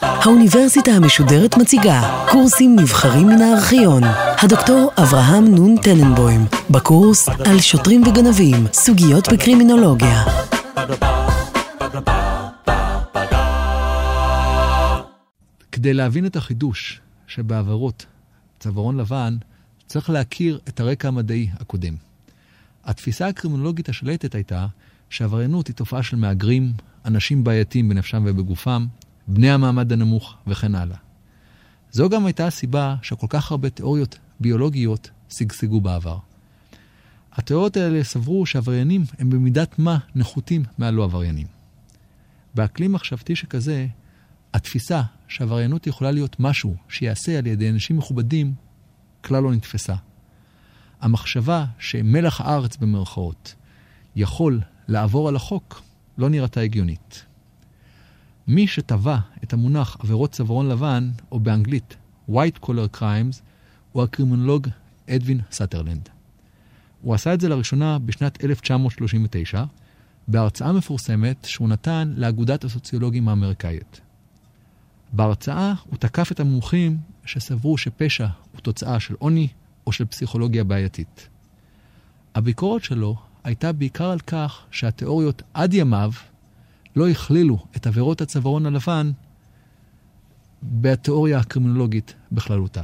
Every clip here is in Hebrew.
האוניברסיטה המשודרת מציגה קורסים נבחרים מן הארכיון. הדוקטור אברהם נון טננבוים, בקורס על שוטרים וגנבים, סוגיות בקרימינולוגיה. כדי להבין את החידוש שבעבירות צווארון לבן, צריך להכיר את הרקע המדעי הקודם. התפיסה הקרימינולוגית השלטת הייתה שעבריינות היא תופעה של מהגרים, אנשים בעייתיים בנפשם ובגופם, בני המעמד הנמוך וכן הלאה. זו גם הייתה הסיבה שכל כך הרבה תיאוריות ביולוגיות שגשגו בעבר. התיאוריות האלה סברו שעבריינים הם במידת מה נחותים מהלא עבריינים. באקלים מחשבתי שכזה, התפיסה שעבריינות יכולה להיות משהו שיעשה על ידי אנשים מכובדים כלל לא נתפסה. המחשבה שמלח הארץ במרכאות יכול לעבור על החוק לא נראתה הגיונית. מי שטבע את המונח עבירות צווארון לבן, או באנגלית White Collar Crimes, הוא הקרימינולוג אדווין סאטרלנד. הוא עשה את זה לראשונה בשנת 1939, בהרצאה מפורסמת שהוא נתן לאגודת הסוציולוגים האמריקאית. בהרצאה הוא תקף את המומחים שסברו שפשע הוא תוצאה של עוני או של פסיכולוגיה בעייתית. הביקורת שלו הייתה בעיקר על כך שהתיאוריות עד ימיו לא הכלילו את עבירות הצווארון הלבן בתיאוריה הקרימינולוגית בכללותה.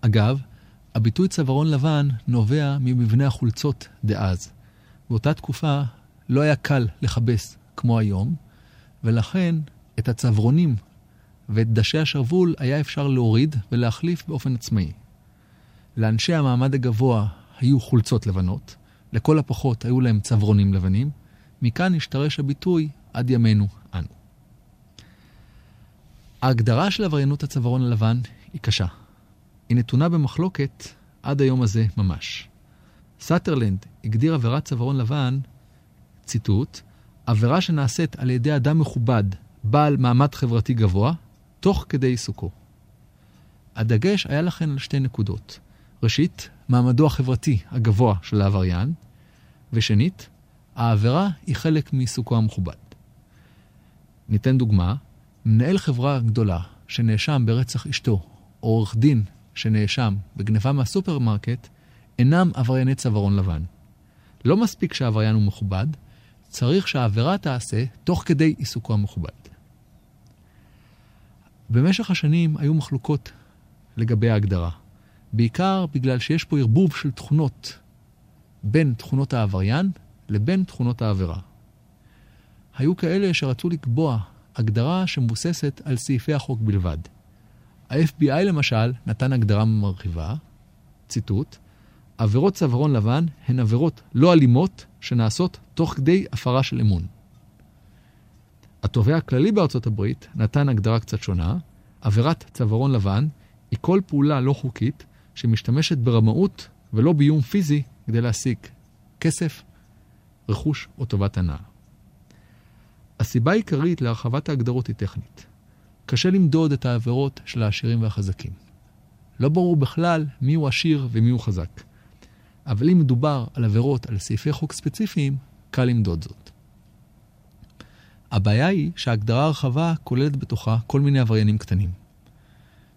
אגב, הביטוי צווארון לבן נובע ממבנה החולצות דאז. באותה תקופה לא היה קל לכבס כמו היום, ולכן את הצווארונים ואת דשי השרוול היה אפשר להוריד ולהחליף באופן עצמאי. לאנשי המעמד הגבוה היו חולצות לבנות, לכל הפחות היו להם צווארונים לבנים, מכאן השתרש הביטוי עד ימינו אנו. ההגדרה של עבריינות הצווארון הלבן היא קשה. היא נתונה במחלוקת עד היום הזה ממש. סאטרלנד הגדיר עבירת צווארון לבן, ציטוט, עבירה שנעשית על ידי אדם מכובד, בעל מעמד חברתי גבוה, תוך כדי עיסוקו. הדגש היה לכן על שתי נקודות. ראשית, מעמדו החברתי הגבוה של העבריין, ושנית, העבירה היא חלק מעיסוקו המכובד. ניתן דוגמה, מנהל חברה גדולה שנאשם ברצח אשתו, או עורך דין שנאשם בגניבה מהסופרמרקט, אינם עברייני צווארון לבן. לא מספיק שהעבריין הוא מכובד, צריך שהעבירה תעשה תוך כדי עיסוקו המכובד. במשך השנים היו מחלוקות לגבי ההגדרה, בעיקר בגלל שיש פה ערבוב של תכונות בין תכונות העבריין לבין תכונות העבירה. היו כאלה שרצו לקבוע הגדרה שמבוססת על סעיפי החוק בלבד. ה-FBI למשל נתן הגדרה מרחיבה, ציטוט, עבירות צווארון לבן הן עבירות לא אלימות שנעשות תוך כדי הפרה של אמון. התובע הכללי בארצות הברית נתן הגדרה קצת שונה, עבירת צווארון לבן היא כל פעולה לא חוקית שמשתמשת ברמאות ולא באיום פיזי כדי להשיג כסף, רכוש או טובת הנאה. הסיבה העיקרית להרחבת ההגדרות היא טכנית. קשה למדוד את העבירות של העשירים והחזקים. לא ברור בכלל מיהו עשיר ומיהו חזק. אבל אם מדובר על עבירות על סעיפי חוק ספציפיים, קל למדוד זאת. הבעיה היא שההגדרה הרחבה כוללת בתוכה כל מיני עבריינים קטנים.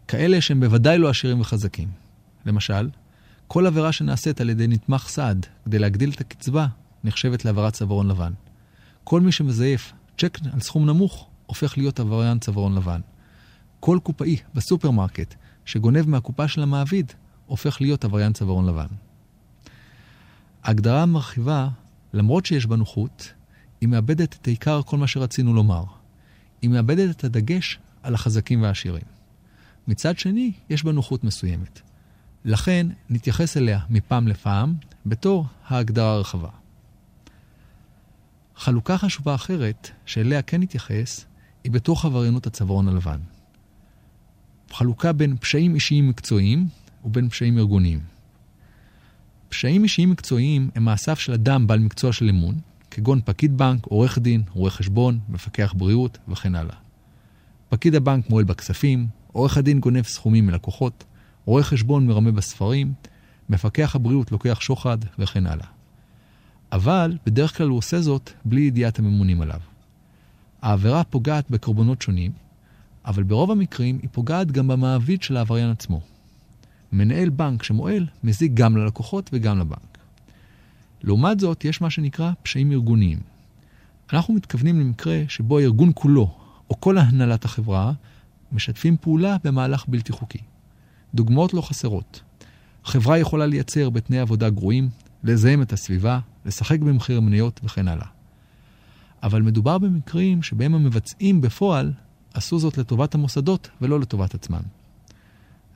כאלה שהם בוודאי לא עשירים וחזקים. למשל, כל עבירה שנעשית על ידי נתמך סעד כדי להגדיל את הקצבה נחשבת לעבירת צווארון לבן. כל מי שמזייף צ'ק על סכום נמוך הופך להיות עבריין צווארון לבן. כל קופאי בסופרמרקט שגונב מהקופה של המעביד הופך להיות עבריין צווארון לבן. ההגדרה המרחיבה, למרות שיש בה נוחות, היא מאבדת את עיקר כל מה שרצינו לומר. היא מאבדת את הדגש על החזקים והעשירים. מצד שני, יש בה נוחות מסוימת. לכן נתייחס אליה מפעם לפעם בתור ההגדרה הרחבה. חלוקה חשובה אחרת, שאליה כן נתייחס, היא בתוך עבריינות הצווארון הלבן. חלוקה בין פשעים אישיים מקצועיים ובין פשעים ארגוניים. פשעים אישיים מקצועיים הם מעשיו של אדם בעל מקצוע של אמון, כגון פקיד בנק, עורך דין, רואה חשבון, מפקח בריאות וכן הלאה. פקיד הבנק מועל בכספים, עורך הדין גונב סכומים מלקוחות, רואה חשבון מרמה בספרים, מפקח הבריאות לוקח שוחד וכן הלאה. אבל בדרך כלל הוא עושה זאת בלי ידיעת הממונים עליו. העבירה פוגעת בקורבנות שונים, אבל ברוב המקרים היא פוגעת גם במעביד של העבריין עצמו. מנהל בנק שמועל מזיק גם ללקוחות וגם לבנק. לעומת זאת, יש מה שנקרא פשעים ארגוניים. אנחנו מתכוונים למקרה שבו הארגון כולו, או כל הנהלת החברה, משתפים פעולה במהלך בלתי חוקי. דוגמאות לא חסרות. חברה יכולה לייצר בתנאי עבודה גרועים, לזהם את הסביבה, לשחק במחיר המניות וכן הלאה. אבל מדובר במקרים שבהם המבצעים בפועל עשו זאת לטובת המוסדות ולא לטובת עצמם.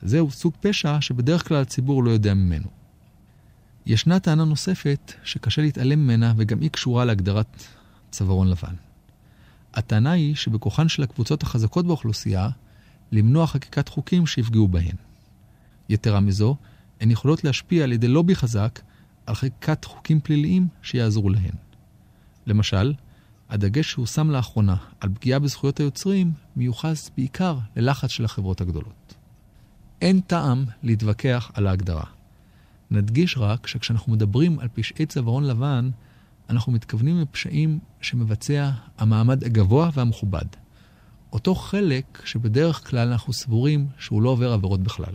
זהו סוג פשע שבדרך כלל הציבור לא יודע ממנו. ישנה טענה נוספת שקשה להתעלם ממנה וגם היא קשורה להגדרת צווארון לבן. הטענה היא שבכוחן של הקבוצות החזקות באוכלוסייה למנוע חקיקת חוקים שיפגעו בהן. יתרה מזו, הן יכולות להשפיע על ידי לובי חזק על חקיקת חוקים פליליים שיעזרו להן. למשל, הדגש שהוא שם לאחרונה על פגיעה בזכויות היוצרים מיוחס בעיקר ללחץ של החברות הגדולות. אין טעם להתווכח על ההגדרה. נדגיש רק שכשאנחנו מדברים על פשעי צווארון לבן, אנחנו מתכוונים לפשעים שמבצע המעמד הגבוה והמכובד. אותו חלק שבדרך כלל אנחנו סבורים שהוא לא עובר עבירות בכלל.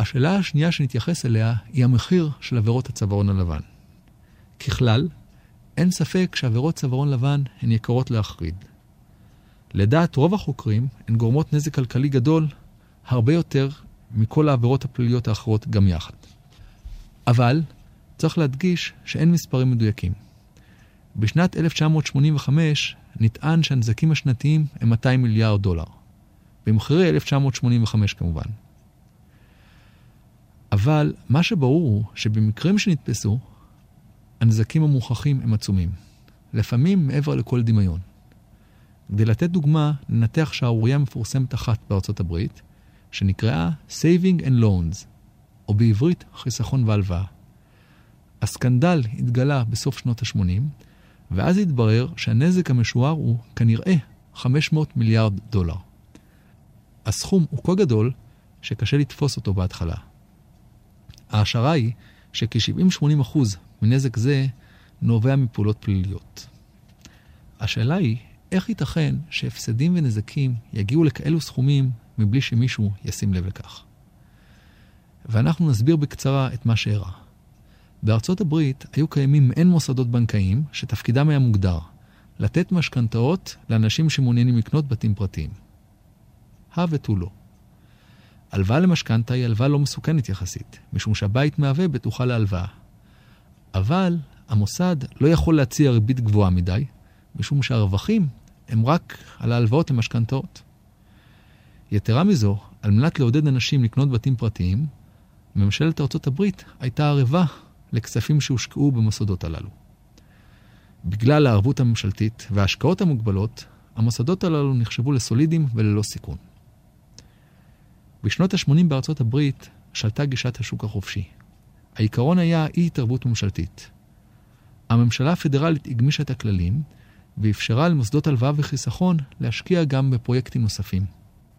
השאלה השנייה שנתייחס אליה היא המחיר של עבירות הצווארון הלבן. ככלל, אין ספק שעבירות צווארון לבן הן יקרות להחריד. לדעת רוב החוקרים, הן גורמות נזק כלכלי גדול הרבה יותר מכל העבירות הפליליות האחרות גם יחד. אבל צריך להדגיש שאין מספרים מדויקים. בשנת 1985 נטען שהנזקים השנתיים הם 200 מיליארד דולר. במחירי 1985 כמובן. אבל מה שברור הוא שבמקרים שנתפסו, הנזקים המוכחים הם עצומים. לפעמים מעבר לכל דמיון. כדי לתת דוגמה, ננתח שערורייה מפורסמת אחת בארצות הברית, שנקראה Saving and Loans, או בעברית חיסכון והלוואה. הסקנדל התגלה בסוף שנות ה-80, ואז התברר שהנזק המשוער הוא כנראה 500 מיליארד דולר. הסכום הוא כה גדול שקשה לתפוס אותו בהתחלה. ההשערה היא שכ-70-80% מנזק זה נובע מפעולות פליליות. השאלה היא, איך ייתכן שהפסדים ונזקים יגיעו לכאלו סכומים מבלי שמישהו ישים לב לכך? ואנחנו נסביר בקצרה את מה שאירע. בארצות הברית היו קיימים מעין מוסדות בנקאיים שתפקידם היה מוגדר, לתת משכנתאות לאנשים שמעוניינים לקנות בתים פרטיים. הא ותו לא. הלוואה למשכנתה היא הלוואה לא מסוכנת יחסית, משום שהבית מהווה בטוחה להלוואה. אבל המוסד לא יכול להציע ריבית גבוהה מדי, משום שהרווחים הם רק על ההלוואות למשכנתאות. יתרה מזו, על מנת לעודד אנשים לקנות בתים פרטיים, ממשלת ארצות הברית הייתה ערבה לכספים שהושקעו במוסדות הללו. בגלל הערבות הממשלתית וההשקעות המוגבלות, המוסדות הללו נחשבו לסולידיים וללא סיכון. בשנות ה-80 בארצות הברית שלטה גישת השוק החופשי. העיקרון היה אי התערבות ממשלתית. הממשלה הפדרלית הגמישה את הכללים ואפשרה למוסדות הלוואה וחיסכון להשקיע גם בפרויקטים נוספים.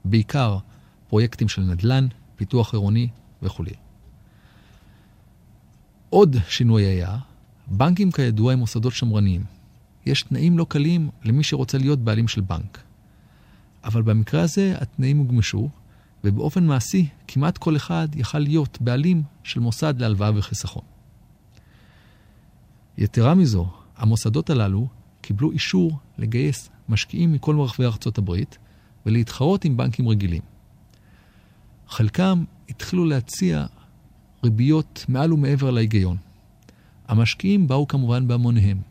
בעיקר פרויקטים של נדל"ן, פיתוח עירוני וכו'. עוד שינוי היה, בנקים כידוע הם מוסדות שמרניים. יש תנאים לא קלים למי שרוצה להיות בעלים של בנק. אבל במקרה הזה התנאים הוגמשו, ובאופן מעשי כמעט כל אחד יכל להיות בעלים של מוסד להלוואה וחיסכון. יתרה מזו, המוסדות הללו קיבלו אישור לגייס משקיעים מכל מרחבי ארצות הברית ולהתחרות עם בנקים רגילים. חלקם התחילו להציע ריביות מעל ומעבר להיגיון. המשקיעים באו כמובן בהמוניהם.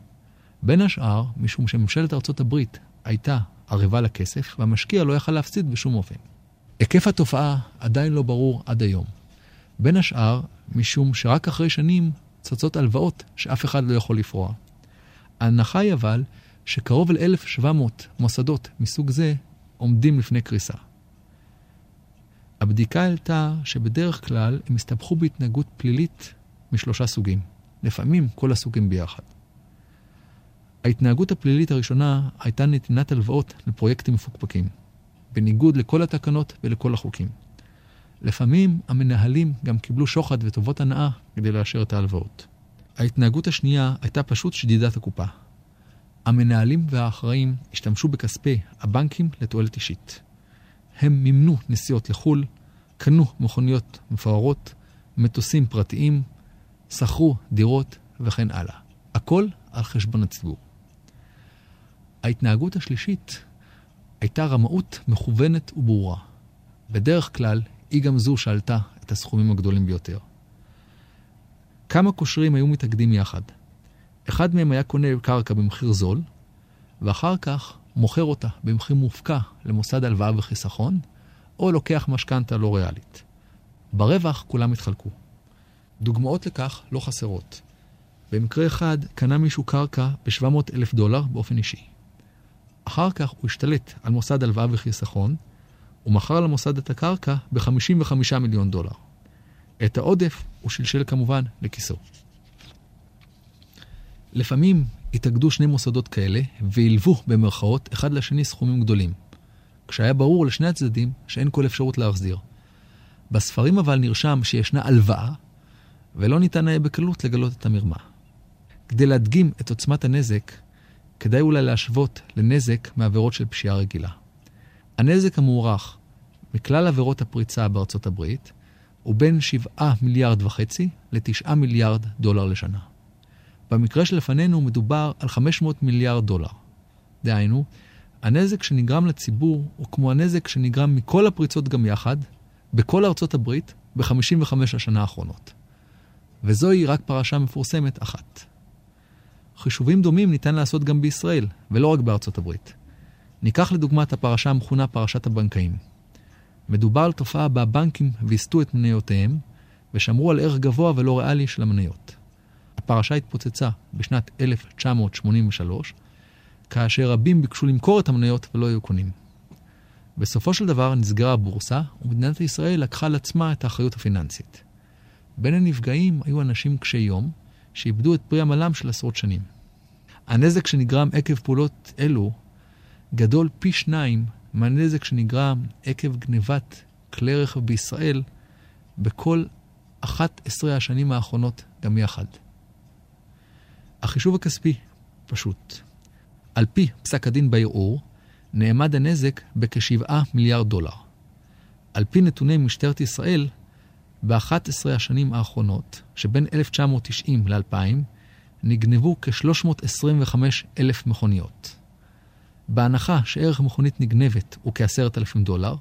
בין השאר, משום שממשלת ארצות הברית הייתה ערבה לכסף, והמשקיע לא יכל להפסיד בשום אופן. היקף התופעה עדיין לא ברור עד היום. בין השאר, משום שרק אחרי שנים צצות הלוואות שאף אחד לא יכול לפרוע. ההנחה היא אבל שקרוב ל-1,700 מוסדות מסוג זה עומדים לפני קריסה. הבדיקה העלתה שבדרך כלל הם הסתבכו בהתנהגות פלילית משלושה סוגים, לפעמים כל הסוגים ביחד. ההתנהגות הפלילית הראשונה הייתה נתינת הלוואות לפרויקטים מפוקפקים, בניגוד לכל התקנות ולכל החוקים. לפעמים המנהלים גם קיבלו שוחד וטובות הנאה כדי לאשר את ההלוואות. ההתנהגות השנייה הייתה פשוט שדידת הקופה. המנהלים והאחראים השתמשו בכספי הבנקים לתועלת אישית. הם מימנו נסיעות לחו"ל, קנו מכוניות מפוארות, מטוסים פרטיים, שכרו דירות וכן הלאה. הכל על חשבון הציבור. ההתנהגות השלישית הייתה רמאות מכוונת וברורה. בדרך כלל, היא גם זו שעלתה את הסכומים הגדולים ביותר. כמה קושרים היו מתאגדים יחד. אחד מהם היה קונה קרקע במחיר זול, ואחר כך מוכר אותה במחיר מופקע למוסד הלוואה וחיסכון, או לוקח משכנתה לא ריאלית. ברווח כולם התחלקו. דוגמאות לכך לא חסרות. במקרה אחד קנה מישהו קרקע ב-700 אלף דולר באופן אישי. אחר כך הוא השתלט על מוסד הלוואה וחיסכון, ומכר למוסד את הקרקע ב-55 מיליון דולר. את העודף הוא שלשל כמובן לכיסו. לפעמים התאגדו שני מוסדות כאלה והלוו במרכאות אחד לשני סכומים גדולים, כשהיה ברור לשני הצדדים שאין כל אפשרות להחזיר. בספרים אבל נרשם שישנה הלוואה, ולא ניתן היה בקלות לגלות את המרמה. כדי להדגים את עוצמת הנזק, כדאי אולי להשוות לנזק מעבירות של פשיעה רגילה. הנזק המוערך מכלל עבירות הפריצה בארצות הברית הוא בין 7 מיליארד וחצי ל-9 מיליארד דולר לשנה. במקרה שלפנינו מדובר על 500 מיליארד דולר. דהיינו, הנזק שנגרם לציבור הוא כמו הנזק שנגרם מכל הפריצות גם יחד, בכל ארצות הברית, ב-55 השנה האחרונות. וזוהי רק פרשה מפורסמת אחת. חישובים דומים ניתן לעשות גם בישראל, ולא רק בארצות הברית. ניקח לדוגמת הפרשה המכונה פרשת הבנקאים. מדובר על תופעה בה הבנקים ויסתו את מניותיהם, ושמרו על ערך גבוה ולא ריאלי של המניות. הפרשה התפוצצה בשנת 1983, כאשר רבים ביקשו למכור את המניות ולא היו קונים. בסופו של דבר נסגרה הבורסה, ומדינת ישראל לקחה על עצמה את האחריות הפיננסית. בין הנפגעים היו אנשים קשי יום, שאיבדו את פרי עמלם של עשרות שנים. הנזק שנגרם עקב פעולות אלו גדול פי שניים מהנזק שנגרם עקב גנבת כלי רכב בישראל בכל 11 השנים האחרונות גם יחד. החישוב הכספי פשוט. על פי פסק הדין בערעור, נאמד הנזק בכ-7 מיליארד דולר. על פי נתוני משטרת ישראל, ב-11 השנים האחרונות, שבין 1990 ל-2000, נגנבו כ-325 אלף מכוניות. בהנחה שערך מכונית נגנבת הוא כ-10,000 דולר,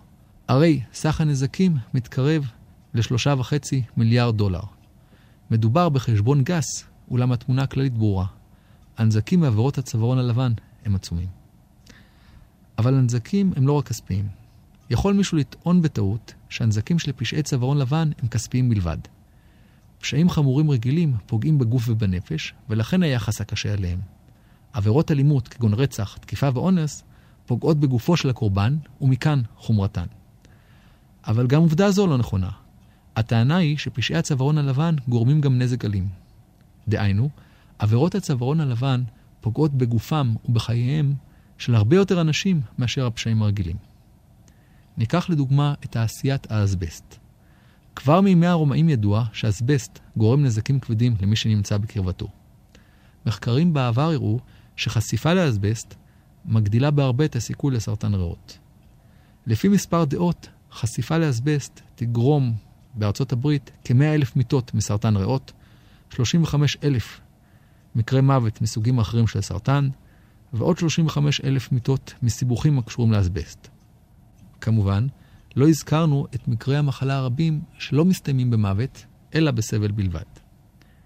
הרי סך הנזקים מתקרב ל-3.5 מיליארד דולר. מדובר בחשבון גס, אולם התמונה הכללית ברורה. הנזקים מעבירות הצווארון הלבן הם עצומים. אבל הנזקים הם לא רק כספיים. יכול מישהו לטעון בטעות שהנזקים של פשעי צווארון לבן הם כספיים בלבד. פשעים חמורים רגילים פוגעים בגוף ובנפש, ולכן היחס הקשה עליהם. עבירות אלימות כגון רצח, תקיפה ואונס פוגעות בגופו של הקורבן, ומכאן חומרתן. אבל גם עובדה זו לא נכונה. הטענה היא שפשעי הצווארון הלבן גורמים גם נזק אלים. דהיינו, עבירות הצווארון הלבן פוגעות בגופם ובחייהם של הרבה יותר אנשים מאשר הפשעים הרגילים. ניקח לדוגמה את תעשיית האזבסט. כבר מימי הרומאים ידוע שאזבסט גורם נזקים כבדים למי שנמצא בקרבתו. מחקרים בעבר הראו שחשיפה לאזבסט מגדילה בהרבה את הסיכוי לסרטן ריאות. לפי מספר דעות, חשיפה לאזבסט תגרום בארצות הברית כ-100 אלף מיטות מסרטן ריאות, 35 אלף מקרי מוות מסוגים אחרים של סרטן, ועוד 35 אלף מיטות מסיבוכים הקשורים לאזבסט. כמובן, לא הזכרנו את מקרי המחלה הרבים שלא מסתיימים במוות, אלא בסבל בלבד.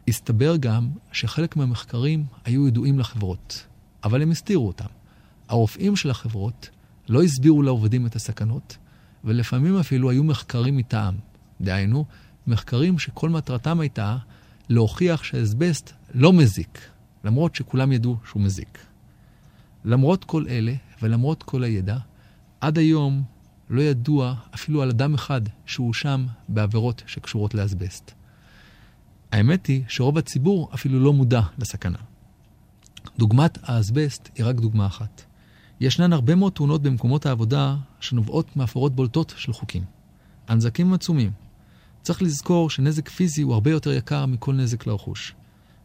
הסתבר גם שחלק מהמחקרים היו ידועים לחברות, אבל הם הסתירו אותם. הרופאים של החברות לא הסבירו לעובדים את הסכנות, ולפעמים אפילו היו מחקרים מטעם. דהיינו, מחקרים שכל מטרתם הייתה להוכיח שהאסבסט לא מזיק, למרות שכולם ידעו שהוא מזיק. למרות כל אלה, ולמרות כל הידע, עד היום לא ידוע אפילו על אדם אחד שהואשם בעבירות שקשורות לאסבסט. האמת היא שרוב הציבור אפילו לא מודע לסכנה. דוגמת האסבסט היא רק דוגמה אחת. ישנן הרבה מאוד תאונות במקומות העבודה שנובעות מהפרות בולטות של חוקים. הנזקים הם עצומים. צריך לזכור שנזק פיזי הוא הרבה יותר יקר מכל נזק לרכוש.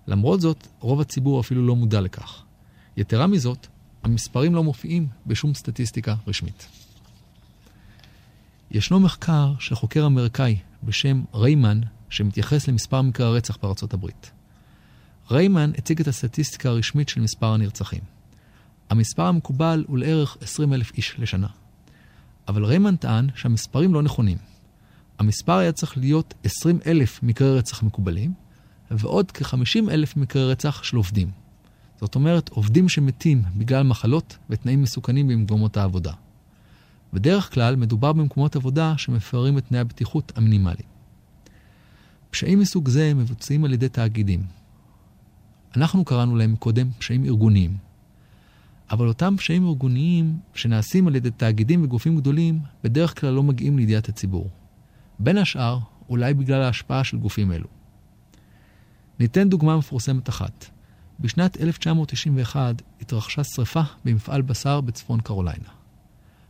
למרות זאת, רוב הציבור אפילו לא מודע לכך. יתרה מזאת, המספרים לא מופיעים בשום סטטיסטיקה רשמית. ישנו מחקר של חוקר אמריקאי בשם ריימן, שמתייחס למספר מקרי הרצח בארצות הברית. ריימן הציג את הסטטיסטיקה הרשמית של מספר הנרצחים. המספר המקובל הוא לערך 20 אלף איש לשנה. אבל ריימן טען שהמספרים לא נכונים. המספר היה צריך להיות 20 אלף מקרי רצח מקובלים, ועוד כ-50 אלף מקרי רצח של עובדים. זאת אומרת, עובדים שמתים בגלל מחלות ותנאים מסוכנים במקומות העבודה. בדרך כלל מדובר במקומות עבודה שמפרים את תנאי הבטיחות המינימליים. פשעים מסוג זה מבוצעים על ידי תאגידים. אנחנו קראנו להם קודם פשעים ארגוניים. אבל אותם פשעים ארגוניים שנעשים על ידי תאגידים וגופים גדולים, בדרך כלל לא מגיעים לידיעת הציבור. בין השאר, אולי בגלל ההשפעה של גופים אלו. ניתן דוגמה מפורסמת אחת. בשנת 1991 התרחשה שרפה במפעל בשר בצפון קרוליינה.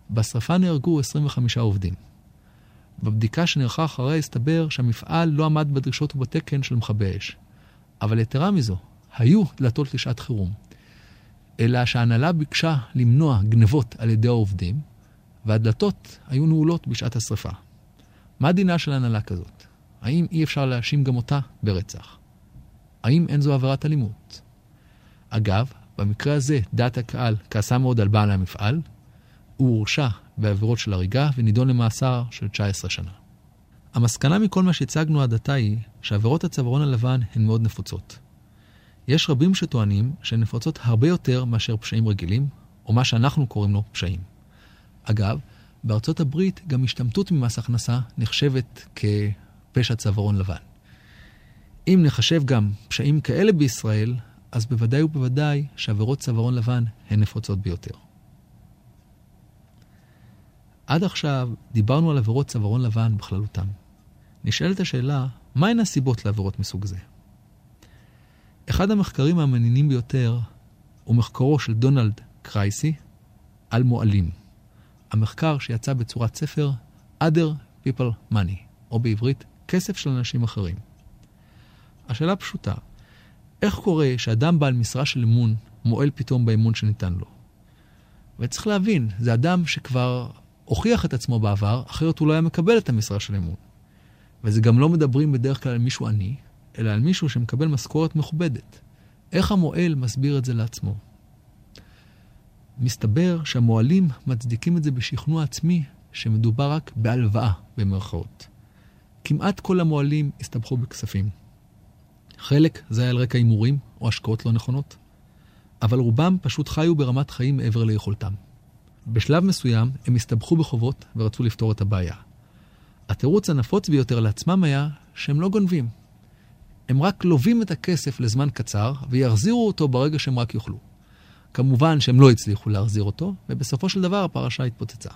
בשרפה נהרגו 25 עובדים. בבדיקה שנערכה אחריה הסתבר שהמפעל לא עמד בדרישות ובתקן של מכבי אש. אבל יתרה מזו, היו דלתות לשעת חירום. אלא שההנהלה ביקשה למנוע גנבות על ידי העובדים, והדלתות היו נעולות בשעת השרפה. מה דינה של הנהלה כזאת? האם אי אפשר להאשים גם אותה ברצח? האם אין זו עבירת אלימות? אגב, במקרה הזה דעת הקהל כעסה מאוד על בעל המפעל, הוא הורשע בעבירות של הריגה ונידון למאסר של 19 שנה. המסקנה מכל מה שהצגנו עד עתה היא שעבירות הצווארון הלבן הן מאוד נפוצות. יש רבים שטוענים שהן נפוצות הרבה יותר מאשר פשעים רגילים, או מה שאנחנו קוראים לו פשעים. אגב, בארצות הברית גם השתמטות ממס הכנסה נחשבת כפשע צווארון לבן. אם נחשב גם פשעים כאלה בישראל, אז בוודאי ובוודאי שעבירות צווארון לבן הן נפוצות ביותר. עד עכשיו דיברנו על עבירות צווארון לבן בכללותן. נשאלת השאלה, מהן הסיבות לעבירות מסוג זה? אחד המחקרים המעניינים ביותר הוא מחקרו של דונלד קרייסי על מועלים. המחקר שיצא בצורת ספר other people money, או בעברית, כסף של אנשים אחרים. השאלה פשוטה, איך קורה שאדם בעל משרה של אמון מועל פתאום באמון שניתן לו? וצריך להבין, זה אדם שכבר הוכיח את עצמו בעבר, אחרת הוא לא היה מקבל את המשרה של אמון. וזה גם לא מדברים בדרך כלל על מישהו עני, אלא על מישהו שמקבל משכורת מכובדת. איך המועל מסביר את זה לעצמו? מסתבר שהמועלים מצדיקים את זה בשכנוע עצמי שמדובר רק בהלוואה, במרכאות. כמעט כל המועלים הסתבכו בכספים. חלק זה היה על רקע הימורים או השקעות לא נכונות, אבל רובם פשוט חיו ברמת חיים מעבר ליכולתם. בשלב מסוים הם הסתבכו בחובות ורצו לפתור את הבעיה. התירוץ הנפוץ ביותר לעצמם היה שהם לא גונבים. הם רק לווים את הכסף לזמן קצר ויחזירו אותו ברגע שהם רק יוכלו. כמובן שהם לא הצליחו להחזיר אותו, ובסופו של דבר הפרשה התפוצצה.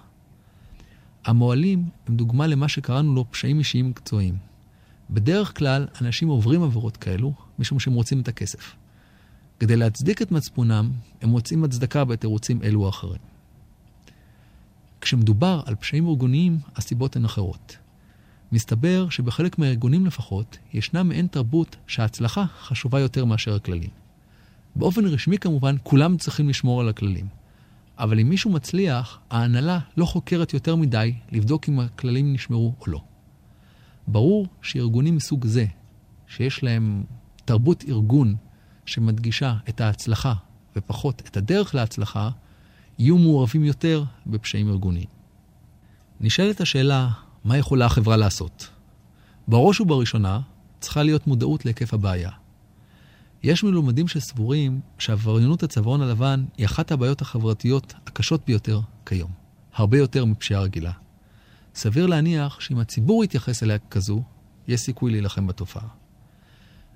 המוהלים הם דוגמה למה שקראנו לו פשעים אישיים מקצועיים. בדרך כלל אנשים עוברים עבירות כאלו משום שהם רוצים את הכסף. כדי להצדיק את מצפונם, הם מוצאים הצדקה בתירוצים אלו או אחרים. כשמדובר על פשעים ארגוניים, הסיבות הן אחרות. מסתבר שבחלק מהארגונים לפחות, ישנה מעין תרבות שההצלחה חשובה יותר מאשר הכללים. באופן רשמי כמובן, כולם צריכים לשמור על הכללים. אבל אם מישהו מצליח, ההנהלה לא חוקרת יותר מדי לבדוק אם הכללים נשמרו או לא. ברור שארגונים מסוג זה, שיש להם תרבות ארגון שמדגישה את ההצלחה ופחות את הדרך להצלחה, יהיו מעורבים יותר בפשעים ארגוניים. נשאלת השאלה, מה יכולה החברה לעשות? בראש ובראשונה, צריכה להיות מודעות להיקף הבעיה. יש מלומדים שסבורים שעבריינות הצווארון הלבן היא אחת הבעיות החברתיות הקשות ביותר כיום, הרבה יותר מפשיעה רגילה. סביר להניח שאם הציבור יתייחס אליה כזו, יש סיכוי להילחם בתופעה.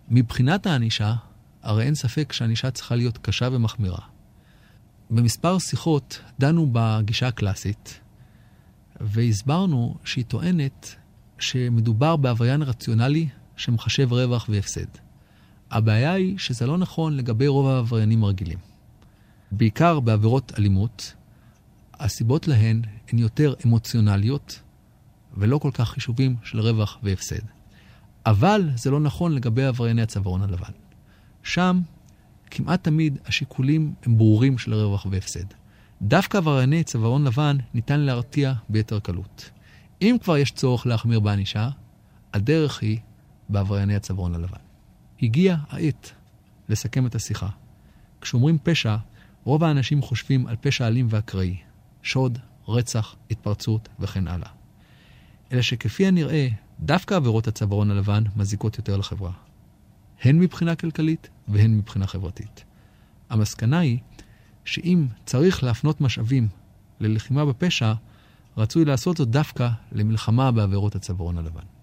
מבחינת הענישה, הרי אין ספק שהענישה צריכה להיות קשה ומחמירה. במספר שיחות דנו בגישה הקלאסית, והסברנו שהיא טוענת שמדובר בעבריין רציונלי שמחשב רווח והפסד. הבעיה היא שזה לא נכון לגבי רוב העבריינים הרגילים. בעיקר בעבירות אלימות, הסיבות להן הן יותר אמוציונליות ולא כל כך חישובים של רווח והפסד. אבל זה לא נכון לגבי עברייני הצווארון הלבן. שם כמעט תמיד השיקולים הם ברורים של רווח והפסד. דווקא עברייני צווארון לבן ניתן להרתיע ביתר קלות. אם כבר יש צורך להחמיר בענישה, הדרך היא בעברייני הצווארון הלבן. הגיעה העת לסכם את השיחה. כשאומרים פשע, רוב האנשים חושבים על פשע אלים ואקראי, שוד, רצח, התפרצות וכן הלאה. אלא שכפי הנראה, דווקא עבירות הצווארון הלבן מזיקות יותר לחברה. הן מבחינה כלכלית והן מבחינה חברתית. המסקנה היא שאם צריך להפנות משאבים ללחימה בפשע, רצוי לעשות זאת דווקא למלחמה בעבירות הצווארון הלבן.